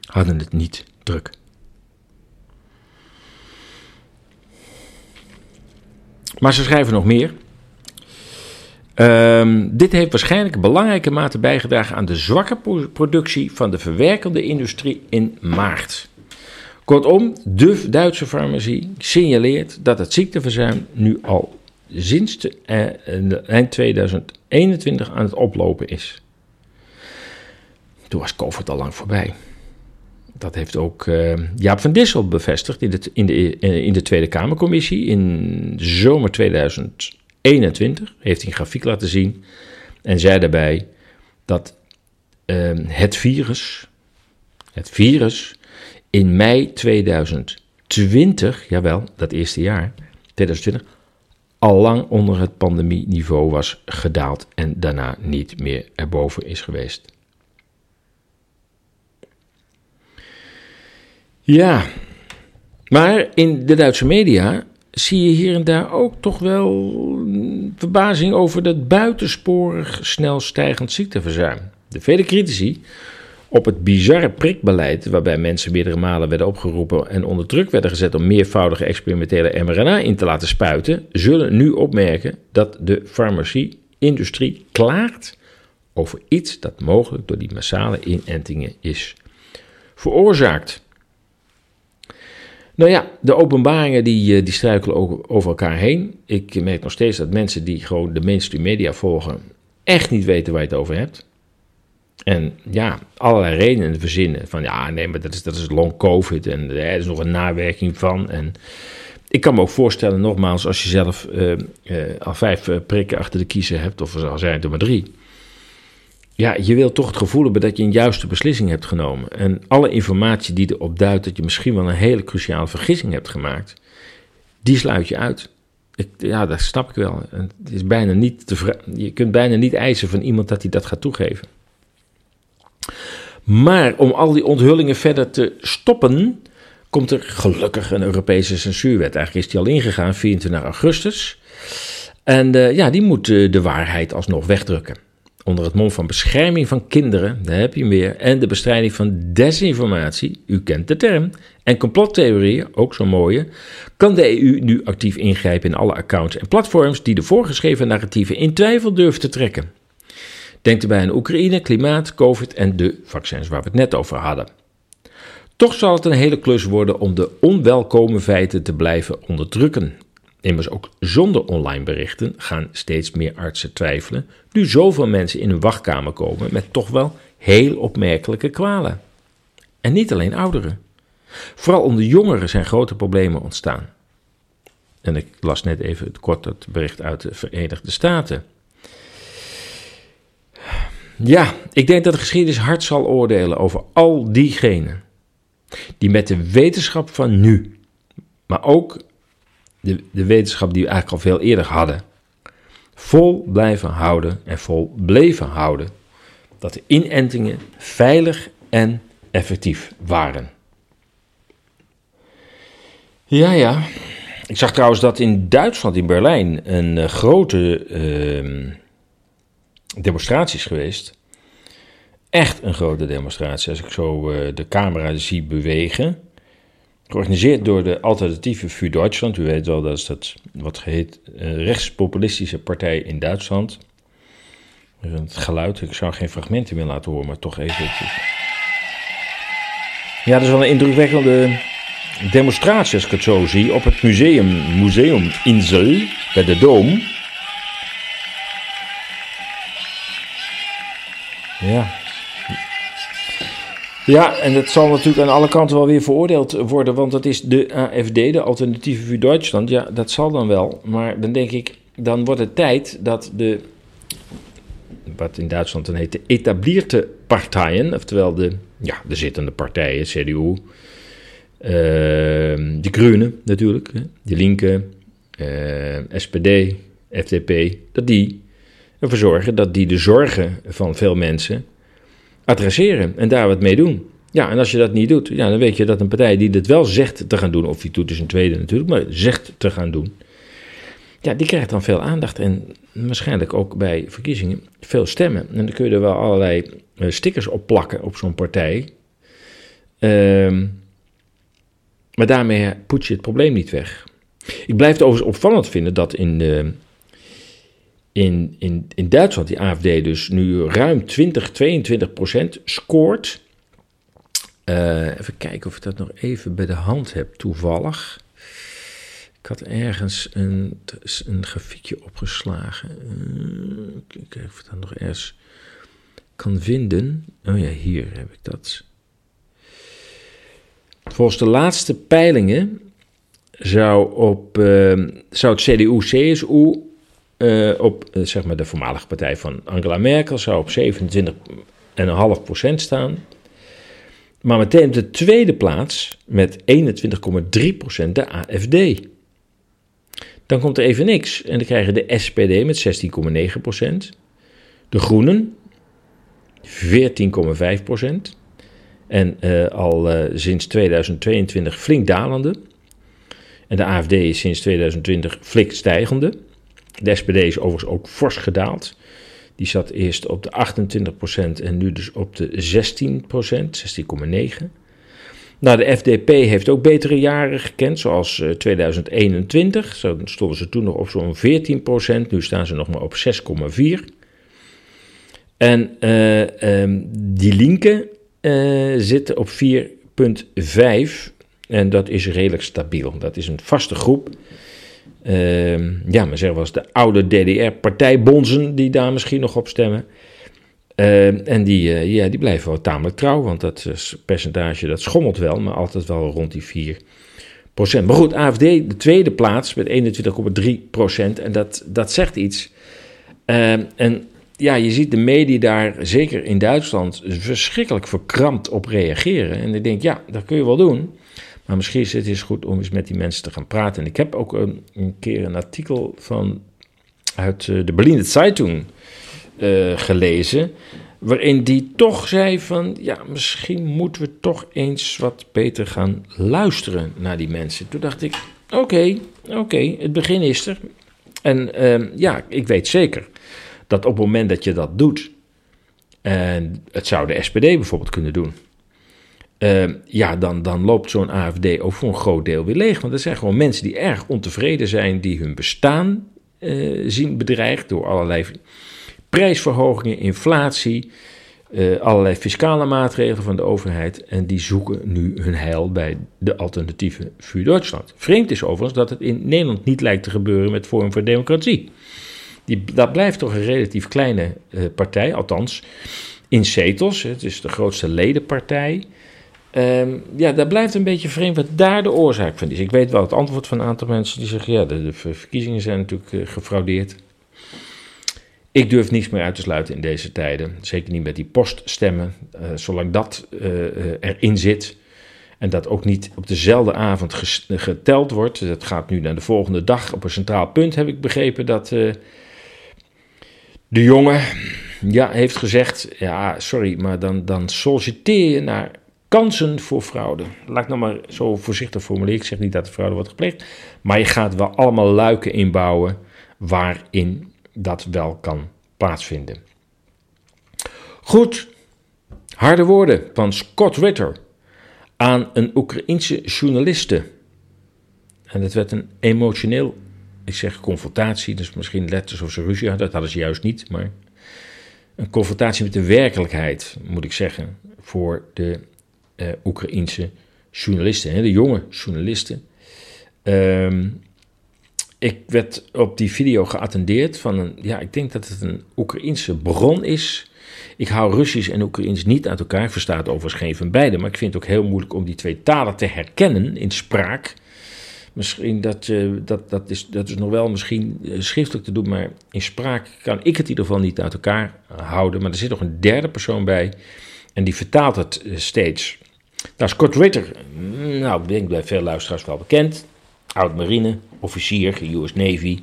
hadden het niet druk. Maar ze schrijven nog meer. Um, dit heeft waarschijnlijk belangrijke mate bijgedragen aan de zwakke productie van de verwerkende industrie in maart. Kortom, de Duitse farmacie signaleert dat het ziekteverzuim nu al sinds eh, eind 2021 aan het oplopen is. Toen was COVID al lang voorbij. Dat heeft ook uh, Jaap van Dissel bevestigd in de, in, de, eh, in de Tweede Kamercommissie in zomer 2021. Heeft hij een grafiek laten zien en zei daarbij dat uh, het virus, het virus in mei 2020, jawel, dat eerste jaar, 2020, al lang onder het pandemieniveau was gedaald en daarna niet meer erboven is geweest. Ja, maar in de Duitse media zie je hier en daar ook toch wel verbazing over dat buitensporig snel stijgend ziekteverzuim. De vele critici op het bizarre prikbeleid, waarbij mensen meerdere malen werden opgeroepen en onder druk werden gezet om meervoudige experimentele mRNA in te laten spuiten, zullen nu opmerken dat de farmacie-industrie klaart over iets dat mogelijk door die massale inentingen is veroorzaakt. Nou ja, de openbaringen die, eh, die struikelen over elkaar heen. Ik merk nog steeds dat mensen die gewoon de mainstream media volgen echt niet weten waar je het over hebt. En ja, allerlei redenen verzinnen. Van ja, nee, maar dat is, dat is long covid en er is nog een nawerking van. En ik kan me ook voorstellen, nogmaals, als je zelf uh, al vijf prikken achter de kiezen hebt, of al zijn het er maar drie. Ja, je wilt toch het gevoel hebben dat je een juiste beslissing hebt genomen. En alle informatie die erop duidt dat je misschien wel een hele cruciale vergissing hebt gemaakt, die sluit je uit. Ik, ja, dat snap ik wel. het is bijna niet te je kunt bijna niet eisen van iemand dat hij dat gaat toegeven. Maar om al die onthullingen verder te stoppen, komt er gelukkig een Europese censuurwet. Eigenlijk is die al ingegaan, 24 augustus. En uh, ja, die moet uh, de waarheid alsnog wegdrukken. Onder het mom van bescherming van kinderen, daar heb je hem weer, en de bestrijding van desinformatie, u kent de term, en complottheorieën, ook zo'n mooie, kan de EU nu actief ingrijpen in alle accounts en platforms die de voorgeschreven narratieven in twijfel durven te trekken. Denk erbij aan Oekraïne, klimaat, COVID en de vaccins waar we het net over hadden. Toch zal het een hele klus worden om de onwelkome feiten te blijven onderdrukken. Immers ook zonder online berichten gaan steeds meer artsen twijfelen, nu zoveel mensen in hun wachtkamer komen met toch wel heel opmerkelijke kwalen. En niet alleen ouderen. Vooral onder jongeren zijn grote problemen ontstaan. En ik las net even kort het bericht uit de Verenigde Staten. Ja, ik denk dat de geschiedenis hard zal oordelen over al diegenen die met de wetenschap van nu, maar ook de, de wetenschap die we eigenlijk al veel eerder hadden, vol blijven houden en vol bleven houden dat de inentingen veilig en effectief waren. Ja, ja. Ik zag trouwens dat in Duitsland, in Berlijn, een uh, grote uh, demonstratie is geweest. Echt een grote demonstratie. Als ik zo uh, de camera zie bewegen. Georganiseerd door de alternatieve Für Deutschland. U weet wel, dat is dat wat geheet uh, rechtspopulistische partij in Duitsland. Het geluid, ik zou geen fragmenten meer laten horen, maar toch even. Ja, dat is wel een indrukwekkende demonstratie, als ik het zo zie, op het museum, Museum Insel, bij de Dom. Ja. Ja, en dat zal natuurlijk aan alle kanten wel weer veroordeeld worden, want dat is de AFD, de Alternatieve voor Duitsland. Ja, dat zal dan wel, maar dan denk ik, dan wordt het tijd dat de, wat in Duitsland dan heet, de etablierte partijen, oftewel de, ja, de zittende partijen, CDU, Ehm, de Groenen natuurlijk, de Linke, SPD, FDP, dat die ervoor zorgen dat die de zorgen van veel mensen adresseren en daar wat mee doen. Ja, en als je dat niet doet, ja, dan weet je dat een partij die dit wel zegt te gaan doen, of die doet dus een tweede natuurlijk, maar zegt te gaan doen, ja, die krijgt dan veel aandacht en waarschijnlijk ook bij verkiezingen veel stemmen. En dan kun je er wel allerlei uh, stickers op plakken op zo'n partij. Ehm, maar daarmee poets je het probleem niet weg. Ik blijf het overigens opvallend vinden dat in, de, in, in, in Duitsland die AFD dus nu ruim 20, 22 procent scoort. Uh, even kijken of ik dat nog even bij de hand heb, toevallig. Ik had ergens een, een grafiekje opgeslagen. Uh, kijken of ik dat nog ergens kan vinden. Oh ja, hier heb ik dat. Volgens de laatste peilingen zou, op, uh, zou het CDU-CSU uh, op zeg maar de voormalige partij van Angela Merkel zou op 27,5% staan. Maar meteen op de tweede plaats met 21,3% de AFD. Dan komt er even niks en dan krijgen de SPD met 16,9%, de Groenen 14,5% en uh, al sinds 2022 flink dalende. En de AFD is sinds 2020 flink stijgende. De SPD is overigens ook fors gedaald. Die zat eerst op de 28% en nu dus op de 16%, 16,9%. Nou, de FDP heeft ook betere jaren gekend, zoals 2021. Eh, Zo stonden ze toen nog op zo'n 14%, nu staan ze nog maar op 6,4%. En uh, um, die linken uh, zitten op 4,5 en dat is redelijk stabiel. Dat is een vaste groep. Uh, ja, maar zeggen was de oude DDR-partijbonzen die daar misschien nog op stemmen. Uh, en die, uh, ja, die blijven wel tamelijk trouw, want dat percentage dat schommelt wel, maar altijd wel rond die 4 procent. Maar goed, AFD de tweede plaats met 21,3 procent en dat, dat zegt iets. Uh, en ja, je ziet de media daar, zeker in Duitsland, verschrikkelijk verkrampt op reageren. En ik denk, ja, dat kun je wel doen. Maar misschien is het eens goed om eens met die mensen te gaan praten. En ik heb ook een, een keer een artikel van, uit de Berliner Zeitung uh, gelezen. Waarin die toch zei van, ja, misschien moeten we toch eens wat beter gaan luisteren naar die mensen. Toen dacht ik, oké, oké, het begin is er. En uh, ja, ik weet zeker dat op het moment dat je dat doet, en het zou de SPD bijvoorbeeld kunnen doen, uh, ja, dan, dan loopt zo'n AFD ook voor een groot deel weer leeg. Want er zijn gewoon mensen die erg ontevreden zijn, die hun bestaan uh, zien bedreigd door allerlei prijsverhogingen, inflatie, uh, allerlei fiscale maatregelen van de overheid. En die zoeken nu hun heil bij de alternatieve vuur Duitsland. Vreemd is overigens dat het in Nederland niet lijkt te gebeuren met Forum voor Democratie. Die, dat blijft toch een relatief kleine uh, partij, althans in zetels. Het is de grootste ledenpartij. Um, ja, dat blijft een beetje vreemd wat daar de oorzaak van is. Ik weet wel het antwoord van een aantal mensen die zeggen: ja, de, verkiezingen zijn natuurlijk uh, gefraudeerd. Ik durf niets meer uit te sluiten in deze tijden. Zeker niet met die poststemmen. Uh, zolang dat uh, erin zit. En dat ook niet op dezelfde avond geteld wordt. Dat gaat nu naar de volgende dag op een centraal punt, heb ik begrepen. Dat de jongen ja, heeft gezegd: ja, sorry, maar dan, dan solliciteer je naar kansen voor fraude. Laat ik nog maar zo voorzichtig formuleren. Ik zeg niet dat de fraude wordt gepleegd. Maar je gaat wel allemaal luiken inbouwen waarin dat wel kan plaatsvinden. Goed, harde woorden van Scott Ritter aan een Oekraïense journaliste. En het werd een emotioneel, ik zeg confrontatie, dus misschien letters of ze ruzie hadden. Dat hadden ze juist niet, maar een confrontatie met de werkelijkheid, moet ik zeggen, voor de uh, Oekraïense journalisten, hè, de jonge journalisten. Um, ik werd op die video geattendeerd van een, ja, ik denk dat het een Oekraïense bron is. Ik hou Russisch en Oekraïens niet uit elkaar. Ik versta overigens geen van beide, maar ik vind het ook heel moeilijk om die twee talen te herkennen in spraak. Misschien dat, uh, dat, dat, is, dat is nog wel misschien uh, schriftelijk te doen, maar in spraak kan ik het in ieder geval niet uit elkaar houden. Maar er zit nog een derde persoon bij en die vertaalt het steeds. Nou, Scott Ritter, nou, ik denk bij veel luisteraars wel bekend. Oud marine, officier, US Navy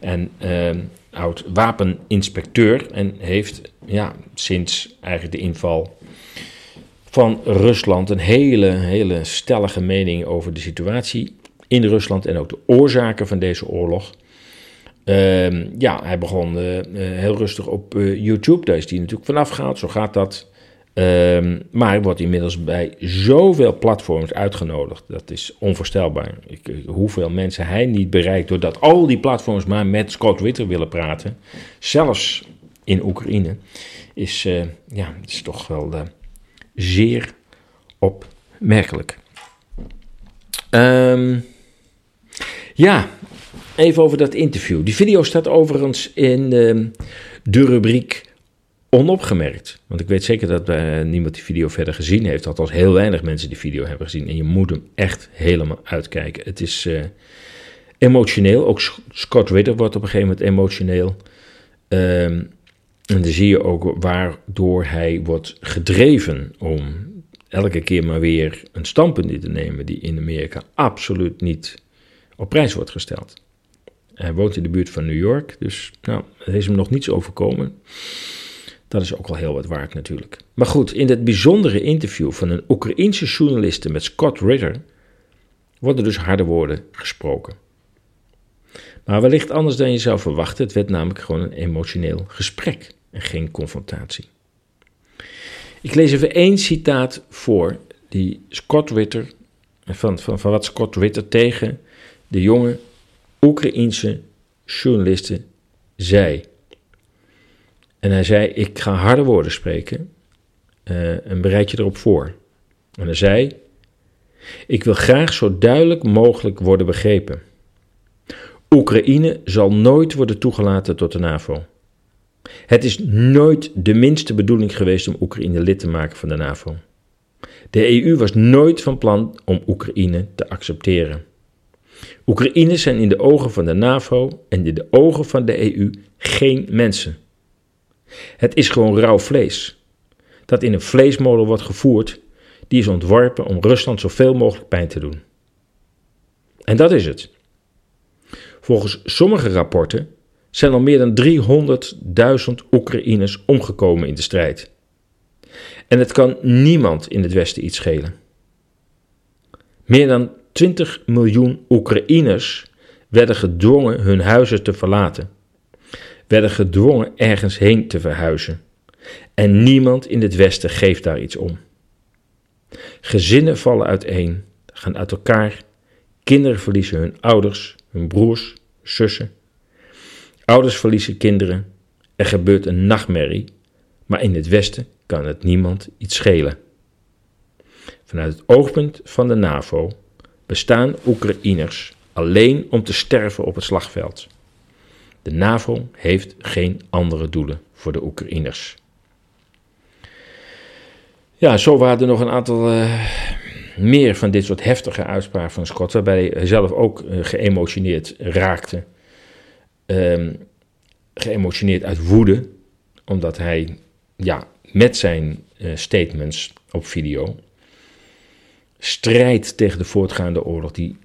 en uh, oud wapeninspecteur. En heeft ja, sinds eigenlijk de inval van Rusland een hele, hele stellige mening over de situatie in Rusland en ook de oorzaken van deze oorlog. Uh, ja, hij begon uh, heel rustig op YouTube. Daar is hij natuurlijk vanaf gehaald. Zo gaat dat. Um, maar wordt inmiddels bij zoveel platforms uitgenodigd. Dat is onvoorstelbaar. Ik, hoeveel mensen hij niet bereikt doordat al die platforms maar met Scott Witter willen praten. Zelfs in Oekraïne. Is, uh, ja, is toch wel zeer opmerkelijk. Um, ja, even over dat interview. Die video staat overigens in uh, de rubriek onopgemerkt. Want ik weet zeker dat uh, niemand die video verder gezien heeft. Althans, heel weinig mensen die video hebben gezien. En je moet hem echt helemaal uitkijken. Het is uh, emotioneel. Ook Scott Ritter wordt op een gegeven moment emotioneel. Um, en dan zie je ook waardoor hij wordt gedreven om elke keer maar weer een standpunt in te nemen die in Amerika absoluut niet op prijs wordt gesteld. Hij woont in de buurt van New York, dus nou, er is hem nog niets overkomen. Dat is ook wel heel wat waard natuurlijk. Maar goed, in het bijzondere interview van een Oekraïense journaliste met Scott Ritter worden dus harde woorden gesproken. Maar wellicht anders dan je zou verwachten, het werd namelijk gewoon een emotioneel gesprek en geen confrontatie. Ik lees even één citaat voor die Scott Ritter, van, van, van wat Scott Ritter tegen de jonge Oekraïense journalisten zei. En hij zei: Ik ga harde woorden spreken uh, en bereid je erop voor. En hij zei: Ik wil graag zo duidelijk mogelijk worden begrepen. Oekraïne zal nooit worden toegelaten tot de NAVO. Het is nooit de minste bedoeling geweest om Oekraïne lid te maken van de NAVO. De EU was nooit van plan om Oekraïne te accepteren. Oekraïners zijn in de ogen van de NAVO en in de ogen van de EU geen mensen. Het is gewoon rauw vlees, dat in een vleesmolen wordt gevoerd, die is ontworpen om Rusland zoveel mogelijk pijn te doen. En dat is het. Volgens sommige rapporten zijn al meer dan 300.000 Oekraïners omgekomen in de strijd. En het kan niemand in het Westen iets schelen. Meer dan 20 miljoen Oekraïners werden gedwongen hun huizen te verlaten, werden gedwongen ergens heen te verhuizen. En niemand in het Westen geeft daar iets om. Gezinnen vallen uiteen, gaan uit elkaar, kinderen verliezen hun ouders, hun broers, zussen. Ouders verliezen kinderen, er gebeurt een nachtmerrie, maar in het Westen kan het niemand iets schelen. Vanuit het oogpunt van de NAVO bestaan Oekraïners alleen om te sterven op het slagveld. De NAVO heeft geen andere doelen voor de Oekraïners. Ja, zo waren er nog een aantal uh, meer van dit soort heftige uitspraken van Scott, waarbij hij zelf ook uh, geëmotioneerd raakte. Um, geëmotioneerd uit woede, omdat hij ja, met zijn uh, statements op video strijd tegen de voortgaande oorlog die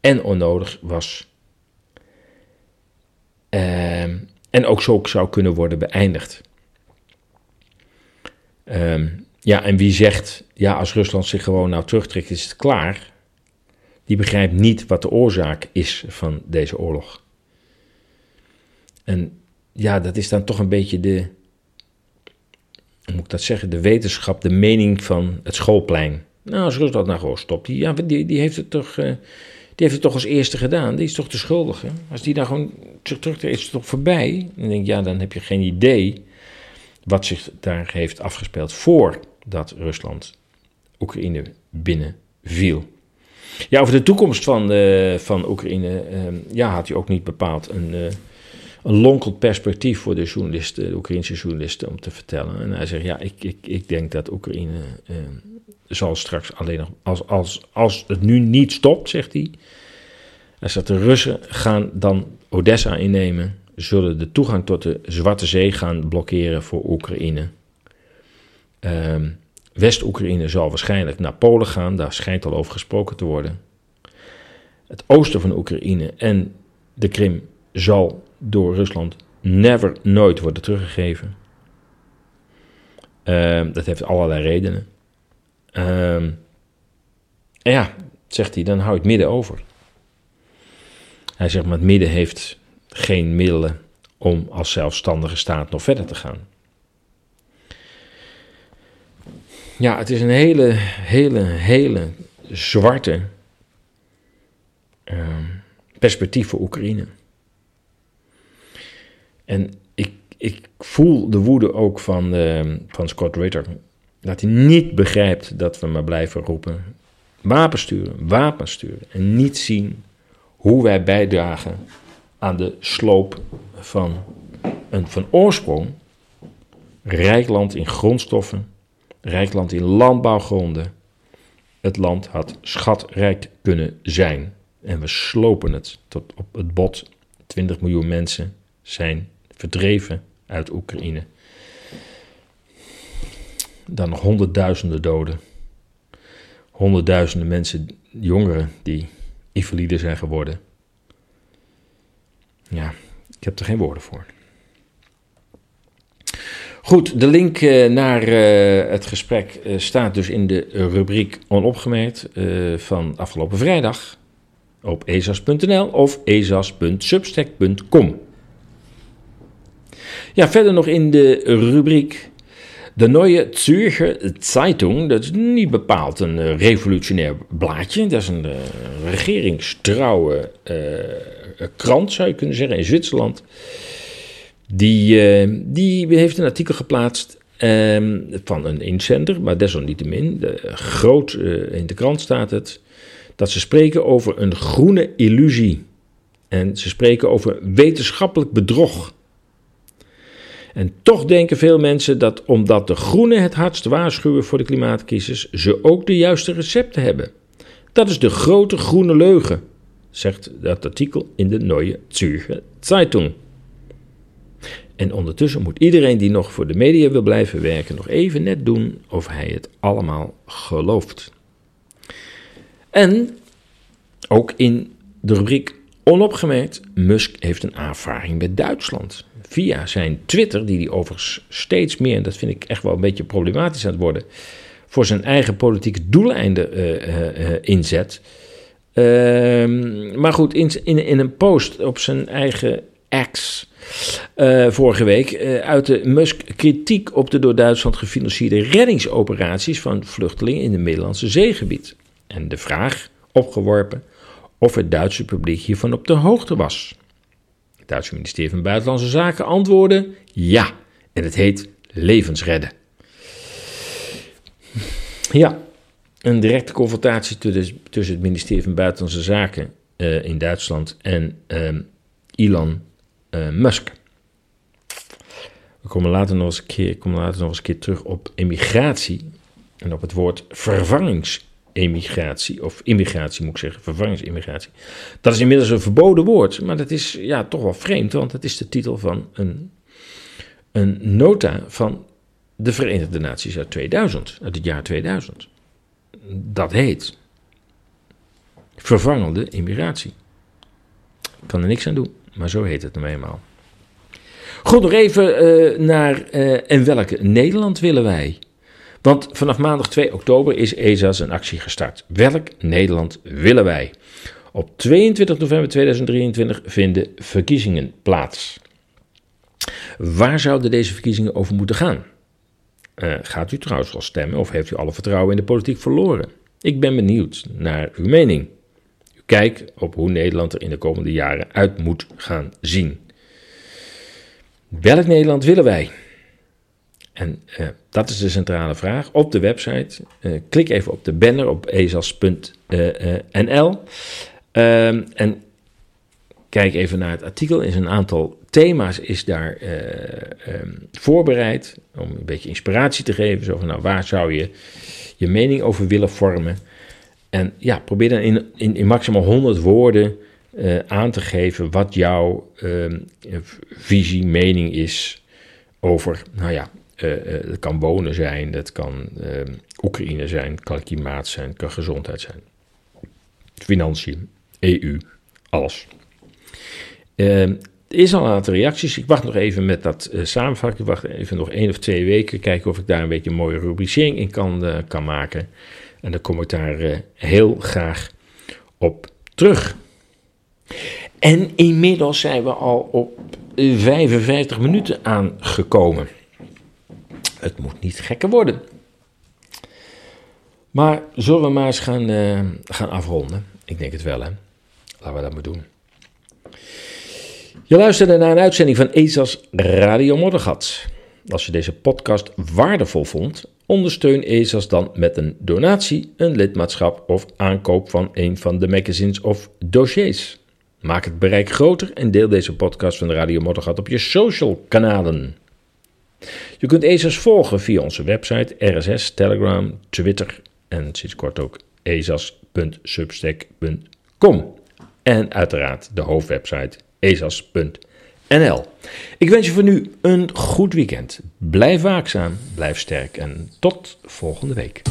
en onnodig was uh, en ook zo zou kunnen worden beëindigd. Uh, ja, en wie zegt, ja, als Rusland zich gewoon nou terugtrekt, is het klaar. Die begrijpt niet wat de oorzaak is van deze oorlog. En ja, dat is dan toch een beetje de, hoe moet ik dat zeggen, de wetenschap, de mening van het schoolplein. Nou, als Rusland nou gewoon stopt, die, ja, die, heeft het toch, die heeft het toch als eerste gedaan. Die is toch de schuldige. Als die daar gewoon terug is het toch voorbij. Dan denk ik, ja, dan heb je geen idee wat zich daar heeft afgespeeld voordat Rusland Oekraïne binnenviel. Ja, over de toekomst van, uh, van Oekraïne, uh, ja, had hij ook niet bepaald een, een lonkend perspectief voor de journalisten, de Oekraïnse journalisten, om te vertellen. En hij zegt, ja, ik, ik, ik denk dat Oekraïne zal straks alleen nog, als, als, als het nu niet stopt, zegt hij, als dat de Russen gaan dan Odessa innemen, zullen de toegang tot de Zwarte Zee gaan blokkeren voor Oekraïne. Um, West-Oekraïne zal waarschijnlijk naar Polen gaan, daar schijnt al over gesproken te worden. Het oosten van Oekraïne en de Krim zal door Rusland never, nooit worden teruggegeven. Ehm, dat heeft allerlei redenen. Ehm, en ja, zegt hij, dan hou het midden over. Hij zegt, maar het midden heeft geen middelen om als zelfstandige staat nog verder te gaan. Ja, het is een hele, hele, hele zwarte uh, perspectief voor Oekraïne. En ik, ik voel de woede ook van, uh, van Scott Ritter. Dat hij niet begrijpt dat we maar blijven roepen. Wapens sturen, wapens sturen. En niet zien hoe wij bijdragen aan de sloop van een van oorsprong rijk land in grondstoffen, rijk land in landbouwgronden. Het land had schatrijk kunnen zijn. En we slopen het tot op het bot. 20 miljoen mensen zijn uit Oekraïne. Dan honderdduizenden doden. Honderdduizenden mensen, jongeren, die invalide zijn geworden. Ja, ik heb er geen woorden voor. Goed, de link eh, naar uh, het gesprek uh, staat dus in de rubriek onopgemerkt van afgelopen vrijdag op ezas.nl of ezas.substack.com. Ja, verder nog in de rubriek de Neue Zürcher Zeitung. Dat is niet bepaald een revolutionair blaadje. Dat is een regeringstrouwe krant, zou je kunnen zeggen, in Zwitserland. Die, die heeft een artikel geplaatst ehm, van een inzender, maar desalniettemin, de, groot in de krant staat het dat ze spreken over een groene illusie. En ze spreken over wetenschappelijk bedrog. En toch denken veel mensen dat omdat de groenen het hardst waarschuwen voor de klimaatcrisis, ze ook de juiste recepten hebben. Dat is de grote groene leugen, zegt dat artikel in de Neue Zürcher Zeitung. En ondertussen moet iedereen die nog voor de media wil blijven werken nog even net doen of hij het allemaal gelooft. En ook in de rubriek onopgemerkt, Musk heeft een aanvaring met Duitsland. Via zijn Twitter, die hij overigens steeds meer, en dat vind ik echt wel een beetje problematisch aan het worden, voor zijn eigen politieke doeleinden uh, uh, inzet. Ehm, maar goed, in, in, in, een post op zijn eigen X vorige week uitte Musk kritiek op de door Duitsland gefinancierde reddingsoperaties van vluchtelingen in het Middellandse zeegebied. En de vraag opgeworpen of het Duitse publiek hiervan op de hoogte was. Het Duitse ministerie van Buitenlandse Zaken antwoordde ja, en het heet levensredden. Ja, een directe confrontatie tussen het ministerie van Buitenlandse Zaken uh, in Duitsland en uh, Elon uh, Musk. We komen later nog eens een keer, komen later nog eens een keer terug op immigratie en op het woord vervangings emigratie, of immigratie moet ik zeggen, vervangingsimmigratie. Dat is inmiddels een verboden woord, maar dat is ja, toch wel vreemd, want het is de titel van een, een nota van de Verenigde Naties uit 2000, uit het jaar 2000. Dat heet vervangende immigratie. Ik kan er niks aan doen, maar zo heet het nou eenmaal. Goed, nog even uh, naar uh, en welke Nederland willen wij? Want vanaf maandag 2 oktober is ESA's een actie gestart. Welk Nederland willen wij? Op 22 november 2023 vinden verkiezingen plaats. Waar zouden deze verkiezingen over moeten gaan? Uh, gaat u trouwens wel stemmen of heeft u alle vertrouwen in de politiek verloren? Ik ben benieuwd naar uw mening. Kijk op hoe Nederland er in de komende jaren uit moet gaan zien. Welk Nederland willen wij? En uh, dat is de centrale vraag. Op de website, uh, klik even op de banner op ezas.nl uh, en kijk even naar het artikel. Er is een aantal thema's is daar um, voorbereid om een beetje inspiratie te geven. Zo van, nou, waar zou je je mening over willen vormen? En ja, probeer dan in, in, maximaal 100 woorden aan te geven wat jouw uh, visie, mening is over, nou ja, het kan wonen zijn, het kan Oekraïne zijn, kan klimaat zijn, kan gezondheid zijn. Financiën, EU, alles. er is al een aantal reacties. Ik wacht nog even met dat uh, samenvatting. Ik wacht even nog één of twee weken. Kijken of ik daar een beetje een mooie rubricering in kan, kan maken. En dan kom ik daar heel graag op terug. En inmiddels zijn we al op 55 minuten aangekomen. Het moet niet gekker worden. Maar zullen we maar eens gaan, uh, gaan afronden? Ik denk het wel, hè? Laten we dat maar doen. Je luisterde naar een uitzending van ESA's Radio Moddergat. Als je deze podcast waardevol vond, ondersteun ESA's dan met een donatie, een lidmaatschap of aankoop van een van de magazines of dossiers. Maak het bereik groter en deel deze podcast van de Radio Moddergat op je social kanalen. Je kunt ESA's volgen via onze website, RSS, Telegram, Twitter en sinds kort ook esas.substack.com. En uiteraard de hoofdwebsite esas.nl. Ik wens je voor nu een goed weekend. Blijf waakzaam, blijf sterk en tot volgende week.